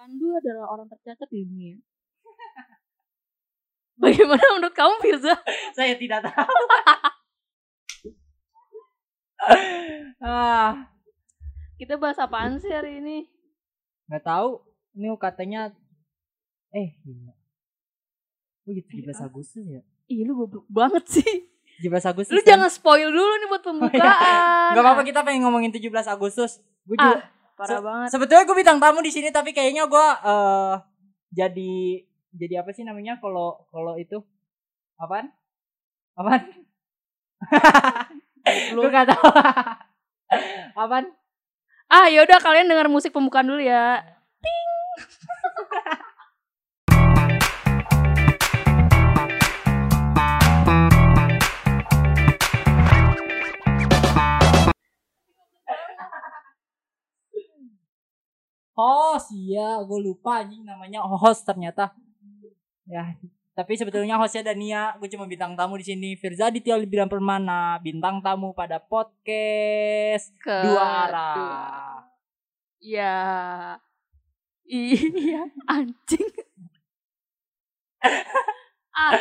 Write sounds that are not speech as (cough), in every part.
Pandu adalah orang tercatat di dunia. (laughs) Bagaimana menurut kamu Firza? Saya tidak tahu. (laughs) ah, Kita bahas apaan sih hari ini? nggak tahu. Ini katanya eh gila. Oh, iya 17 Agustus ya. Ih lu goblok banget sih. 17 Agustus. Lu kan? jangan spoil dulu nih buat pembukaan. (laughs) Gak apa-apa kita pengen ngomongin 17 Agustus. Gue juga Ah, parah Se- banget. sebetulnya gue bintang tamu di sini tapi kayaknya gue eh jadi jadi apa sih namanya kalau kalau itu apaan? Apaan? (laughs) gue gak tahu. (laughs) apaan? Ah yaudah kalian dengar musik pembukaan dulu ya. Host, iya, gue lupa anjing namanya host ternyata. Ya, tapi sebetulnya hostnya Dania, gue cuma bintang tamu di sini. Firza Aditya Bilang Permana, bintang tamu pada podcast Ke dua arah. Iya. Iya, anjing. ah.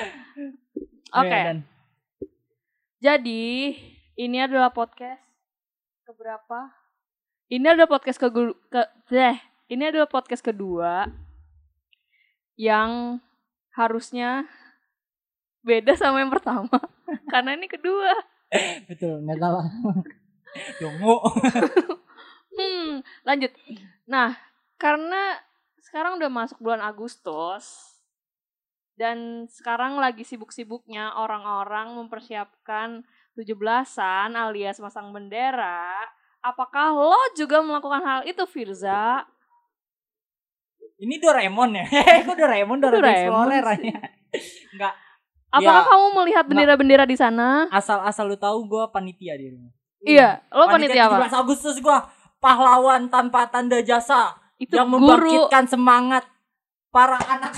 Oke. Ya, dan Jadi, ini adalah podcast keberapa? Ini adalah podcast ke, ke deh, ini adalah podcast kedua yang harusnya beda sama yang pertama (laughs) karena ini kedua. betul, nggak salah. (laughs) Dongo. (laughs) Hmm, lanjut. Nah, karena sekarang udah masuk bulan Agustus dan sekarang lagi sibuk-sibuknya orang-orang mempersiapkan 17-an alias masang bendera. Apakah lo juga melakukan hal itu, Firza? Ini Doraemon ya? (laughs) Kok Doraemon? Doraemon Doraemon Explorer. (laughs) Enggak, Apakah Ya, kamu melihat bendera-bendera di sana? asal-asal lu tahu gue panitia di rumah. Iya, lo panitia apa? 17 Agustus gue pahlawan tanpa tanda jasa Itu yang guru. membangkitkan semangat para anak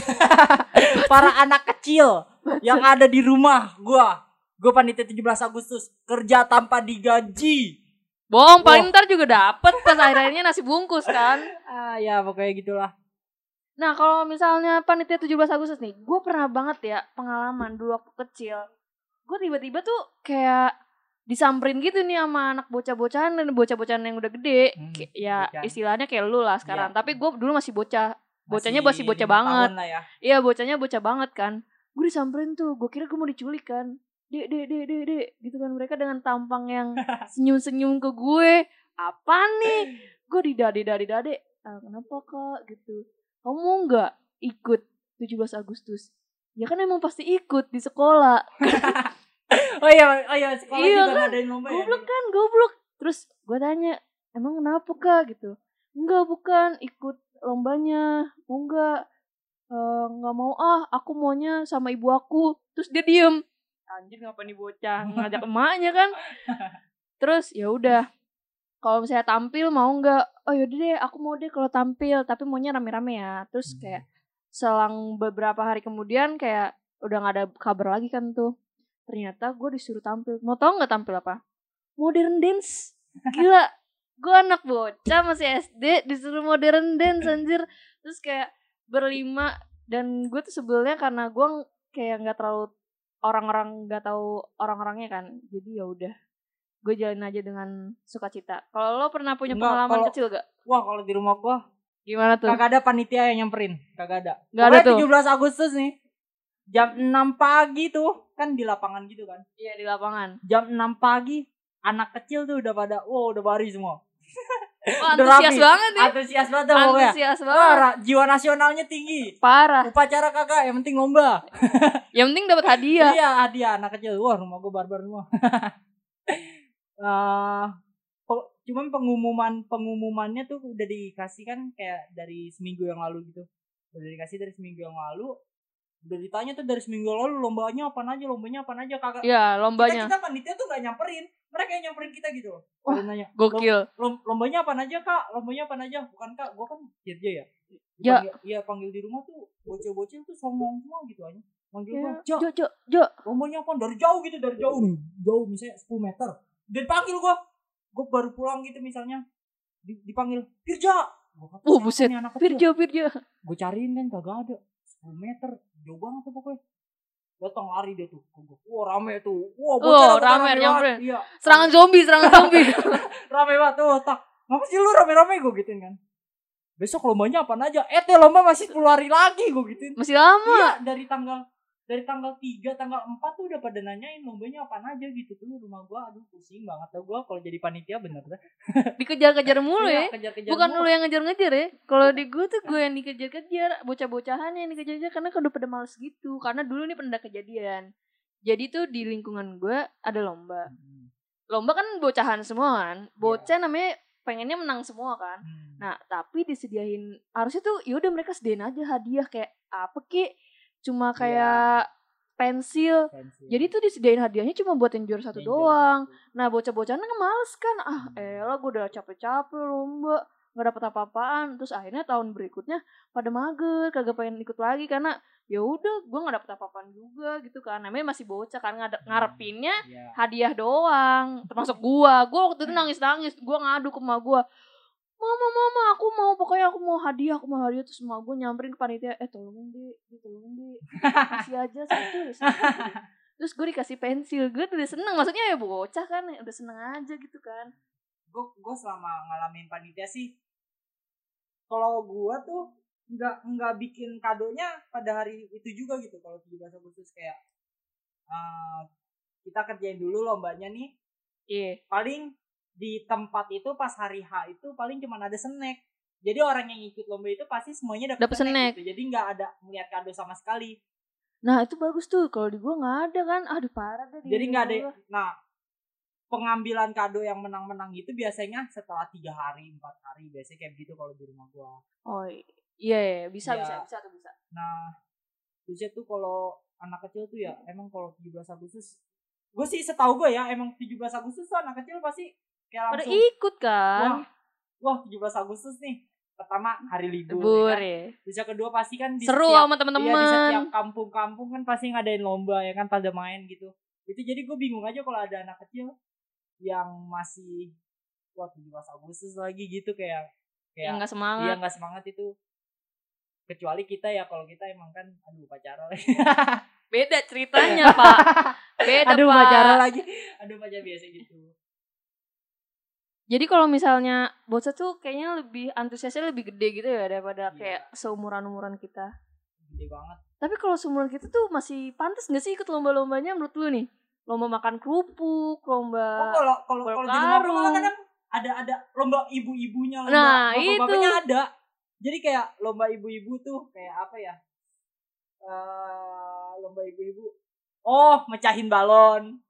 (laughs) para anak kecil yang ada di rumah gue. Gue panitia 17 Agustus kerja tanpa digaji. Bohong, paling ntar juga dapet pas akhirnya nasi bungkus kan. Ah ya pokoknya gitulah. Nah, kalau misalnya panitia 17 Agustus nih, gue pernah banget ya pengalaman dulu waktu kecil. Gue tiba-tiba tuh kayak disamperin gitu nih sama anak bocah-bocahan dan bocah-bocahan yang udah gede. Hmm, ya bocah. istilahnya kayak lu lah sekarang. Iya. Tapi gue dulu masih bocah. Bocahnya Masih masih bocah banget. ya. Iya bocahnya bocah banget kan. Gue disamperin tuh, gue kira gue mau diculik kan. Dek, dek, dek, dek, dek. Gitu kan mereka dengan tampang yang (laughs) senyum-senyum ke gue. Apa nih? Gue didade, dade, dade. Ah, kenapa kak? Gitu. Kamu nggak ikut 17 Agustus? Ya kan emang pasti ikut di sekolah. (laughs) Oh iya, oh iya sekolah Iya juga kan? ngadain lomba ya. Goblok kan, goblok. Terus gue tanya, emang kenapa kak? Gitu. Enggak, bukan. Ikut lombanya. Mau nggak? "Eh, nggak mau ah, aku maunya sama ibu aku. Terus dia diem. Anjir ngapa nih bocah (laughs) ngajak emaknya kan? (laughs) Terus ya udah. Kalau misalnya tampil mau nggak? Oh yaudah deh, aku mau deh kalau tampil, tapi maunya rame-rame ya. Terus kayak selang beberapa hari kemudian kayak udah nggak ada kabar lagi kan tuh. Ternyata gue disuruh tampil. Mau tau nggak tampil apa? Modern dance. Gila. gue anak bocah masih SD disuruh modern dance anjir. Terus kayak berlima dan gue tuh sebelnya karena gue kayak nggak terlalu orang-orang nggak tahu orang-orangnya kan. Jadi ya udah gue jalin aja dengan sukacita. Kalau lo pernah punya Enggak, pengalaman kalau- kecil gak? Wah kalau di rumah gua Gimana tuh? kagak ada panitia yang nyamperin, kagak ada. Nggak ada tuh. Pokoknya 17 Agustus nih. Jam 6 pagi tuh kan di lapangan gitu kan. Iya di lapangan. Jam 6 pagi anak kecil tuh udah pada wow udah baris semua. Wah Udah antusias banget nih. Antusias banget dah pokoknya. Antusias banget. ra- jiwa nasionalnya tinggi. Parah. Upacara kagak, yang penting lomba. Yang penting dapat hadiah. Iya, hadiah anak kecil. Wah, rumah gua barbar semua. (laughs) Eh, pe- cuman pengumuman pengumumannya tuh udah dikasih kan kayak dari seminggu yang lalu gitu. Udah dikasih dari seminggu yang lalu. Udah ditanya tuh dari seminggu lalu lombanya apa aja, lombanya apa aja kagak. Iya Kita, lombanya. kita panitia tuh gak nyamperin. Mereka yang nyamperin kita gitu loh. Wah, nanya, Gokil. "Lom- lombanya apa aja kak lombanya apa aja bukan kak gua kan kerja ya Ya. Iya panggil di rumah tuh bocil-bocil tuh songong semua gitu aja manggil Ya, gua Jo, Jo, Jo. lombanya apa dari jauh gitu dari jauh nih jauh misalnya 10 meter dan panggil gua gua baru pulang gitu misalnya Di- dipanggil kata, Oh, "Siapa buset. anak kecil?" Firja, Firja. gue cariin kan kagak ada 10 meter jauh banget tuh pokoknya datang lari dia tuh Gua, wah rame tuh wah Oh, rame, banget. nyamperin. iya Serangan zombie, serangan (laughs) zombie. rame banget tuh tak ngapa sih lu rame-rame gue gituin kan besok lombanya apa aja eh teh lomba masih 10 hari lagi gue gituin Masih lama. iya dari tanggal dari tanggal 3 tanggal 4 tuh udah pada nanyain lombanya apa aja gitu tuh rumah gua aduh pusing banget tuh gua kalau jadi panitia bener dah (laughs) Dikejar-kejar mulu Iya, ya. kejar-kejar Bukan mulu. lu yang ngejar-ngejar ya. Kalau di gue tuh gue yang dikejar-kejar, bocah-bocahan yang dikejar-kejar karena udah pada males gitu. Karena dulu nih pernah kejadian. Jadi tuh di lingkungan gue ada lomba. Hmm. Lomba kan bocahan semua kan. Bocah namanya pengennya menang semua kan. Hmm. Nah, tapi disediain harusnya tuh yaudah mereka sediain aja hadiah kayak apa ki? Cuma kayak pensil. Pensil. Jadi tuh disediain hadiahnya cuma buat yang juara satu Yang doang. satu. Nah bocah-bocahan kan males kan ah Hmm. elah gue udah capek-capek lomba nggak dapet apa-apaan terus akhirnya tahun berikutnya pada mager kagak pengen ikut lagi karena ya udah gue nggak dapet apa-apaan juga gitu kan namanya masih bocah kan ngade- ngarepinnya Iya. hadiah doang termasuk gua gua waktu itu nangis-nangis gua ngadu ke emak gua mama mama aku mau pokoknya aku mau hadiah aku mau hadiah. Terus emak gua nyamperin ke panitia eh tolongin deh Dek, tolongin deh kasih aja satu satu." (laughs) terus gue dikasih pensil gue udah seneng maksudnya ya bocah kan udah seneng aja gitu kan. Gue gue selama ngalamin panitia sih kalau gue tuh nggak nggak bikin kadonya pada hari itu juga gitu kalau 17 Agustus kayak eh, kita kerjain dulu lombanya nih. Iya. Paling di tempat itu pas hari H itu paling cuma ada snack jadi orang yang ikut lomba itu pasti semuanya dapat Dapet snack. gitu. jadi nggak ada ngeliat kado sama sekali nah itu bagus tuh kalau di gua nggak ada kan aduh parah deh di jadi nggak ada gua. nah pengambilan kado yang menang-menang itu biasanya setelah tiga hari empat hari biasanya kayak gitu kalau di rumah gua oh iya iya bisa Iya. bisa bisa tuh bisa Nah, terusnya tuh kalau anak kecil tuh ya emang kalau 17 Agustus gue sih setahu gue ya emang 17 Agustus tuh anak kecil pasti kayak pada langsung ikut kan? Wah wah 17 Agustus nih. Pertama hari libur, libur ya kan? ya terus yang kedua pasti kan di seru setiap, sama iya, di teman-teman setiap kampung-kampung kan pasti ngadain lomba ya kan? Pada main gitu. Itu jadi gue bingung aja kalau ada anak kecil yang masih wah 17 Agustus lagi gitu kayak kayak nggak semangat. nggak semangat itu. Kecuali kita ya kalau kita emang kan aduh pacaran. Beda ceritanya (laughs) pak. Beda aduh pak. pacaran lagi. Aduh pacar biasa gitu jadi kalau misalnya bocah tuh kayaknya lebih antusiasnya lebih gede gitu ya daripada Iya. kayak seumuran umuran kita. Gede banget. Tapi kalau seumuran kita tuh masih pantas gak sih ikut lomba-lombanya menurut lu nih? Lomba makan kerupuk oh lomba kalau kalau kalau di rumah kadang ada ada lomba ibu-ibunya lomba Nah, bapak-bapaknya itu. ada. Jadi kayak lomba ibu-ibu tuh kayak apa ya? Eh lomba ibu-ibu. Oh mecahin balon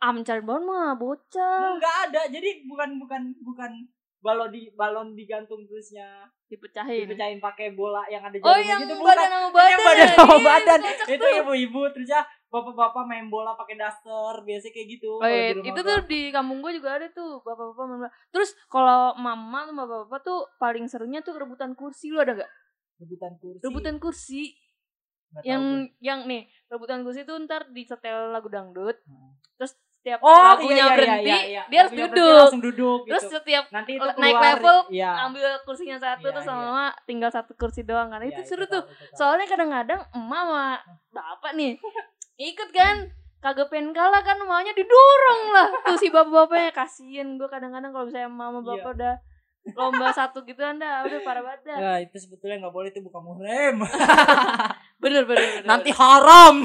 mencari balon mah bocah. Nggak ada. Jadi bukan bukan bukan balon di balon digantung terusnya. Dipecahin. Dipecahin pakai bola yang ada oh jarumnya yang gitu. badan bukan. sama Itu badan. yang badan sama Iya, badan. itu tuh. ibu-ibu. Terus ya bapak-bapak main bola pakai daster. Biasa kayak gitu Oh, iya, di itu tuh di kampung gue juga ada tuh. Bapak-bapak main bola. Terus kalau mama sama bapak-bapak tuh paling serunya tuh rebutan kursi. Lu ada gak? rebutan kursi. Rebutan kursi. Nggak tahu yang yang nih rebutan kursi tuh ntar disetel lagu dangdut. Hmm. Terus setiap oh lagunya iya, iya, berhenti iya, iya. dia harus Lagunya berhenti, duduk. langsung duduk gitu Terus setiap nanti itu naik keluar, level, iya. ambil kursinya satu Iya, terus iya. sama mama tinggal satu kursi doang kan. Iya, itu seru tuh. tahu, itu tahu. Soalnya kadang-kadang emak sama bapak nih (laughs) ikut kan kagak pengen kalah kan maunya didorong lah tuh si bapak-bapaknya kasihan gue kadang-kadang kalau misalnya mama Iya. bapak udah lomba satu gitu anda udah parah banget dah. ya itu sebetulnya nggak boleh itu bukan muhrim (laughs) bener bener, bener nanti haram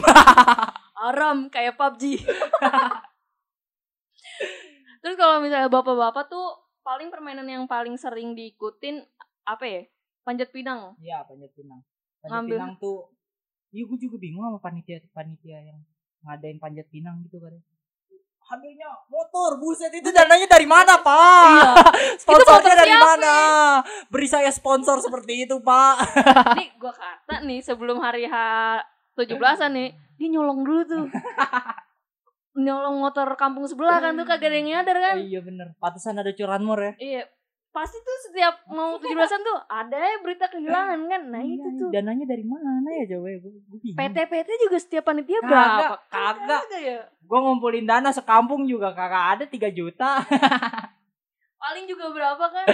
haram kayak PUBG (laughs) terus kalau misalnya bapak-bapak tuh paling permainan yang paling sering diikutin apa ya panjat pinang Iya, panjat pinang. Panjat Ngambil- pinang tuh Iya, gue juga bingung sama panitia panitia yang ngadain panjat pinang gitu kan. Hadiahnya motor, buset itu dananya dari mana, Pak? Iya. (laughs) Sponsornya motor dari siapa? mana? Beri saya sponsor seperti itu, Pak. (laughs) nih gua kata nih sebelum hari H 17-an nih dia nyolong dulu tuh (laughs) nyolong motor kampung sebelah kan tuh kagak ada yang nyadar kan iya bener. Pantesan ada curanmor ya. iya pasti tuh setiap mau 17-an tuh ada ya berita kehilangan kan nah itu Iya, tuh Dananya dari mana ya, Jawa? Gue bingung. PT-PT juga setiap panitia Kagak, berapa kagak. ya Gue ngumpulin dana sekampung juga kagak ada 3 juta. (laughs) paling juga berapa kan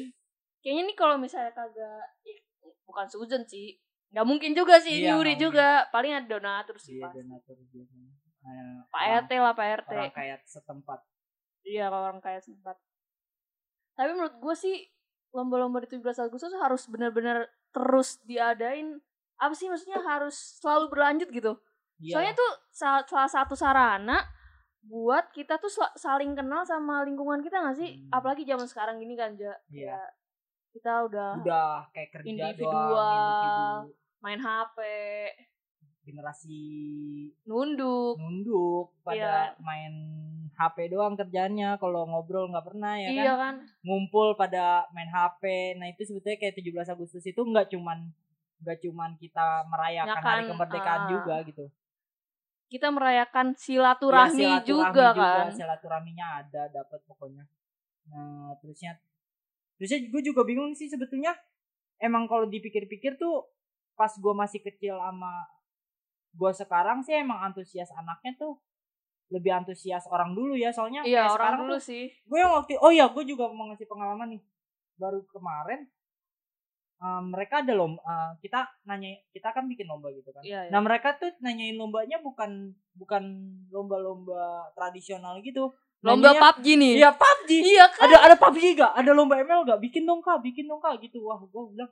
(laughs) kayaknya nih kalau misalnya kagak ih, bukan Susan sih nggak mungkin juga sih Iya, nyuri juga paling ada donatur sih iya pasti. donatur biasanya Pak orang- RT lah Pak RT orang kaya setempat iya kalau orang kaya sempat tapi menurut gue sih lomba-lomba di 17 Agustus harus benar-benar terus diadain apa sih maksudnya harus selalu berlanjut gitu Iya. soalnya tuh salah, satu sarana buat kita tuh saling kenal sama lingkungan kita gak sih Hmm. apalagi zaman sekarang gini kan ja Iya. Ya, kita udah udah kayak kerja Individual. doang individu main HP generasi nunduk. nunduk pada Iya. main HP doang kerjanya kalau ngobrol nggak pernah ya iya kan? kan? Ngumpul pada main HP nah itu sebetulnya kayak 17 Agustus itu nggak cuman nggak cuman kita merayakan Ya hari kemerdekaan ah. juga gitu. Kita merayakan Ya, silaturahmi, silaturahmi juga kan? silaturahminya ada dapat pokoknya. Nah terusnya terusnya gue juga bingung sih sebetulnya. Emang kalau dipikir-pikir tuh pas gue masih kecil sama gue sekarang sih emang antusias anaknya tuh lebih antusias orang dulu ya. Soalnya iya kayak orang sekarang dulu tuh sih. gue yang waktu oh ya gue juga mau ngasih pengalaman nih. Baru kemarin eh, mereka ada lomba eh, kita nanya kita kan bikin lomba gitu kan. Iya, iya. nah mereka tuh nanyain lombanya bukan bukan lomba-lomba tradisional gitu. Lomba Nanyanya- PUBG nih. Iya PUBG iya kan? Ada ada PUBG gak ada lomba ML gak bikin dong kak bikin dong kak gitu. Wah gue bilang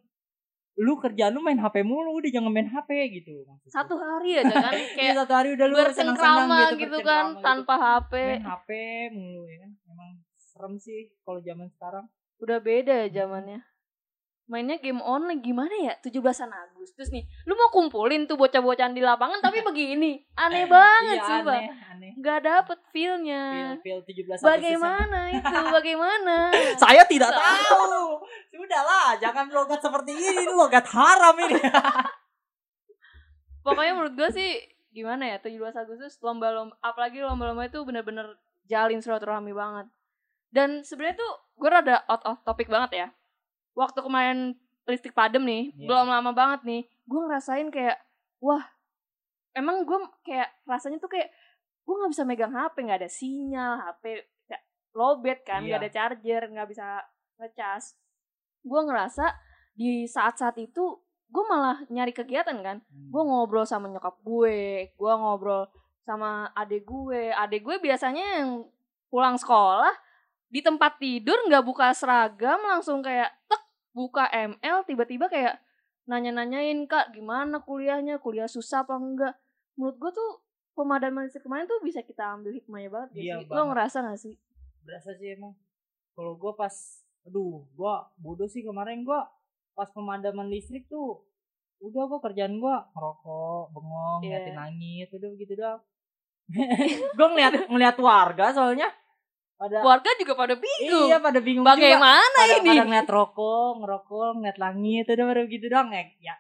lu kerjaan lu main HP mulu udah jangan main HP gitu. Maksudnya. satu hari aja kan (laughs) kayak satu hari udah lu senang-senang gitu, gitu, kan gitu. tanpa HP main HP mulu ya. Kan emang serem sih kalau zaman sekarang. Udah beda ya zamannya mainnya game online gimana ya? 17-an Agustus nih lu mau kumpulin tuh bocah-bocahan di lapangan tapi (laughs) begini. Aneh banget iya, sih bang aneh aneh. Nggak dapet feel feelnya. Feel 17 Agustus yang- bagaimana itu? (laughs) Bagaimana? Saya tidak tahu. sudahlah jangan logat seperti ini. Ini logat haram ini. (laughs) Pokoknya menurut gue sih gimana ya? 17 Agustus lomba-lomba apalagi lomba-lomba itu bener-bener jalin silaturahmi banget. Dan sebenarnya tuh gue rada out of topic banget ya waktu kemarin listrik padam nih Iya. belum lama banget nih gue ngerasain kayak wah emang gue kayak rasanya tuh kayak gue nggak bisa megang HP nggak ada sinyal HP lowbat kan nggak Iya. ada charger nggak bisa ngecas gue ngerasa di saat-saat itu gue malah nyari kegiatan kan gue ngobrol sama nyokap gue gue ngobrol sama adik gue adik gue biasanya yang pulang sekolah di tempat tidur nggak buka seragam langsung kayak tek buka ML tiba-tiba kayak nanya-nanyain kak gimana kuliahnya? Kuliah susah apa enggak? Menurut gue tuh pemadaman listrik kemarin tuh bisa kita ambil hikmahnya banget Iya sih? Lo banget. ngerasa gak sih? Berasa sih emang. Kalau gue pas aduh gue bodoh sih kemarin. Gue pas pemadaman listrik tuh udah gue kerjaan gue ngerokok bengong Iya. ngeliatin langit udah begitu doang. (laughs) Gue ngeliat ngeliat warga soalnya pada warga juga pada bingung. Iya pada bingung juga. Bagaimana pada, ini? pada ngeliat rokok ngerokok ngeliat langit udah pada begitu doang. Ya, ya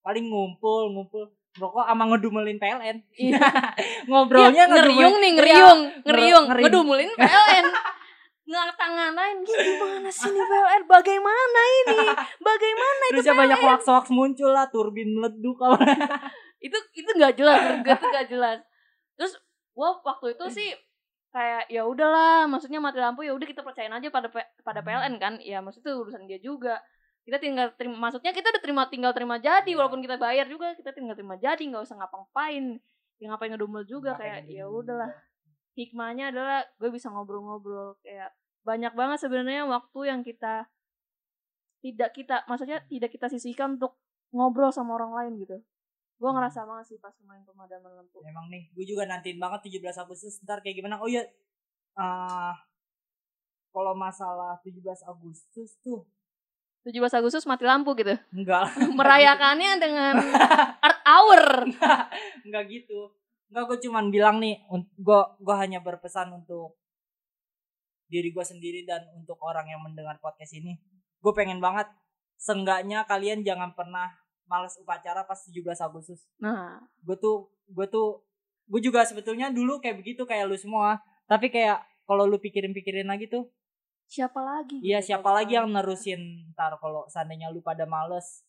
paling ngumpul ngumpul. Ngerokok sama ngedumelin PLN Iya. (laughs) ngobrolnya ngeriung ngedumelin- nih ngeriung ngeriung. ngeriung. ngedumulin PLN ngatang-ngatain gimana sih nih PLN bagaimana ini? Bagaimana itu terusnya banyak hoax-hoax muncul lah turbin meleduk apa. (laughs) Itu itu nggak jelas gue tuh nggak jelas. Terus gua waktu itu (clears throat) sih kayak ya udahlah maksudnya mati lampu ya udah kita percayain aja pada P- pada PLN kan. Ya maksudnya itu urusan dia juga. Kita tinggal terima maksudnya kita udah terima tinggal terima jadi Iya. walaupun kita bayar juga kita tinggal terima jadi nggak usah ngapa-ngapain. Ya ngapain ngedumel juga Ngapain kayak ya udahlah hikmahnya adalah gue bisa ngobrol-ngobrol kayak banyak banget sebenarnya waktu yang kita tidak kita maksudnya tidak kita sisihkan untuk ngobrol sama orang lain gitu gue ngerasa banget sih pas main pemadaman lampu. Emang nih gue juga nantiin banget 17 Agustus ntar kayak gimana? Oh iya ah kalau masalah 17 Agustus tuh. 17 Agustus mati lampu gitu? Enggak. (laughs) Merayakannya dengan Earth Hour. (laughs) Enggak gitu. Enggak gue cuman bilang nih gue gue hanya berpesan untuk diri gue sendiri dan untuk orang yang mendengar podcast ini. Gue pengen banget senggaknya kalian jangan pernah males upacara pas 17 Agustus. Nah. Gue tuh gue tuh gue juga sebetulnya dulu kayak begitu kayak lu semua. Tapi kayak kalau lu pikirin-pikirin lagi tuh siapa lagi? iya gitu. siapa lagi yang nerusin? Ntar kalau seandainya lu pada males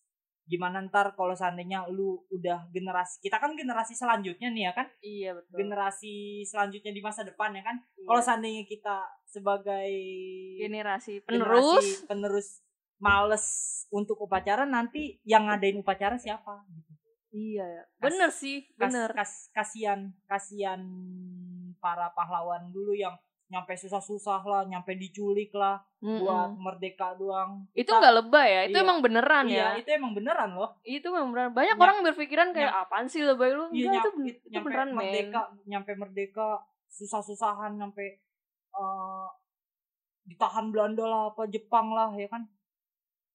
gimana ntar kalau seandainya lu udah generasi kita kan generasi selanjutnya nih ya kan? Iya betul. Generasi selanjutnya di masa depan ya kan? Iya. kalau seandainya kita sebagai generasi generasi penerus. penerus males untuk upacara nanti yang ngadain upacara siapa gitu. Iya ya. Kas- Bener sih, Kas, bener. kas- kasihan kasihan para pahlawan dulu yang nyampe susah-susah lah, nyampe diculik lah Mm-mm. buat merdeka doang. Itu nggak lebay ya, itu Iya. emang beneran Iya, ya. itu emang beneran loh. Itu memang beneran. Banyak orang berpikiran kayak apaan sih lebay lu? Iya, Enggak, itu, nyam- itu nyampe beneran men. merdeka, nyampe merdeka susah-susahan nyampe eh, ditahan Belanda lah apa Jepang lah ya kan.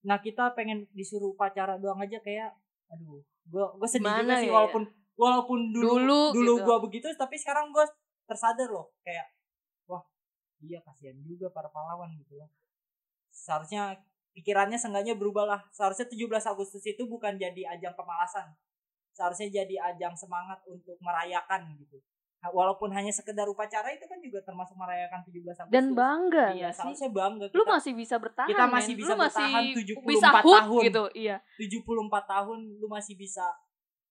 Nah, kita pengen disuruh upacara doang aja kayak aduh, gua gua sedih Gimana juga sih ya, walaupun walaupun dulu Dulu dulu, gitu. gua begitu tapi sekarang gua tersadar loh kayak wah, iya kasihan juga para pahlawan gitu loh. Seharusnya pikirannya seenggaknya berubah lah. Seharusnya 17 Agustus itu bukan jadi ajang kemalasan. Seharusnya jadi ajang semangat untuk merayakan gitu. Ha- Walaupun hanya sekedar upacara itu kan juga termasuk merayakan 17 Agustus. Dan bangga Iya, seharusnya bangga. Lu Kita masih bisa bertahan. kita masih men. bisa Lu masih bertahan 74 bisa hood tahun. gitu. Iya. 74 tahun lu masih bisa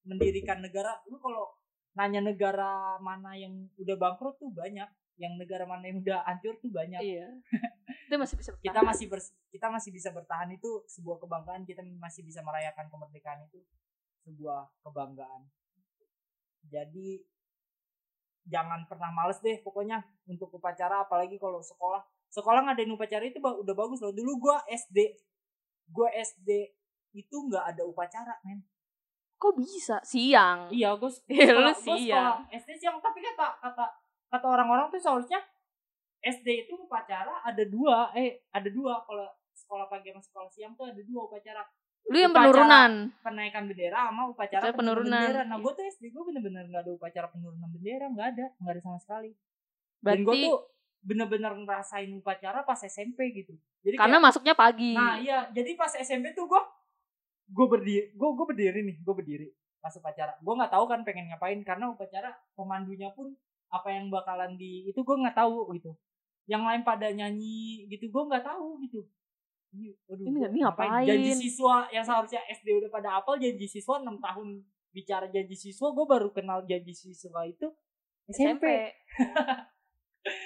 mendirikan negara. Lu kalau nanya negara mana yang udah bangkrut tuh banyak. Yang negara mana yang udah hancur tuh banyak. Iya. (laughs) Itu masih bisa bertahan. kita masih bers- kita masih bisa bertahan itu sebuah kebanggaan kita masih bisa merayakan kemerdekaan itu sebuah kebanggaan jadi jangan pernah males deh pokoknya untuk upacara apalagi kalau sekolah. Sekolah ngadain upacara itu udah bagus loh. Dulu gua SD gua SD itu nggak ada upacara men. Kok bisa? Siang. iya (laughs) lu sekolah, siang. sekolah SD siang. Tapi kata kata kata orang-orang tuh seharusnya SD itu upacara ada dua. Eh ada dua. Kalau sekolah pagi sama sekolah siang tuh ada dua upacara Lu yang Upacara- penurunan. penaikan bendera sama upacara penurunan penurunan. bendera nah gue tuh SD gue bener-bener nggak ada upacara penurunan bendera nggak ada nggak ada sama sekali dan gue Berarti tuh bener-bener ngerasain upacara pas SMP gitu jadi karena kayak- masuknya pagi. nah iya jadi pas SMP tuh gue gue berdiri gue gue berdiri nih gue berdiri pas upacara gue nggak tahu kan pengen ngapain karena upacara pemandunya pun apa yang bakalan di itu gue nggak tahu gitu yang lain pada nyanyi gitu gue nggak tahu gitu ini, aduh, Ini gua ini ngapain? janji siswa yang seharusnya SD udah pada apal janji siswa 6 tahun bicara janji siswa gue baru kenal janji siswa itu SMP,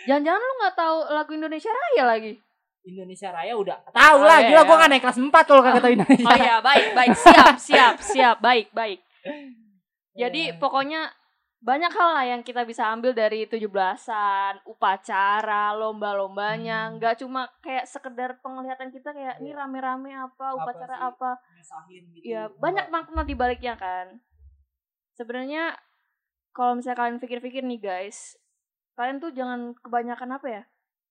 Jangan-jangan lu nggak tahu lagu Indonesia Raya lagi? Indonesia Raya udah tahu Oh, lah iya, gila gue iya. nggak naik kelas 4 kalau kagak tahu (laughs) Indonesia Oh iya, baik, baik, siap, siap, siap, baik, baik. (laughs) Jadi Iya. pokoknya banyak hal lah yang kita bisa ambil dari 17-an, upacara, lomba-lombanya, Hmm. nggak cuma kayak sekedar penglihatan kita kayak ini Iya. rame-rame apa, Apa upacara sih? apa. Nyusahin gitu Ya, Enggak. banyak makna di baliknya kan. Sebenarnya kalau misalnya kalian pikir-pikir nih guys, kalian tuh jangan kebanyakan apa ya?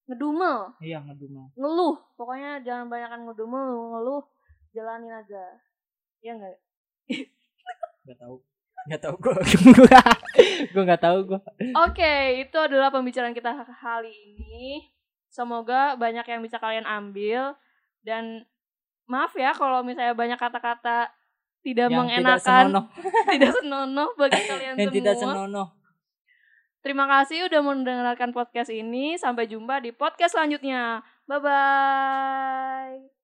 Ngedumel, iya ngedumel ngeluh. Pokoknya jangan banyakan ngedumel, ngeluh, jalanin aja. Iya enggak? nggak tahu nggak tahu gue (laughs) gue nggak tahu gue Oke, itu adalah pembicaraan kita kali ini. Semoga banyak yang bisa kalian ambil dan maaf ya kalau misalnya banyak kata-kata tidak yang tidak mengenakan, senonoh (laughs) tidak senonoh bagi kalian yang semua. tidak senonoh Terima kasih udah mendengarkan podcast ini. Sampai jumpa di podcast selanjutnya. Bye bye.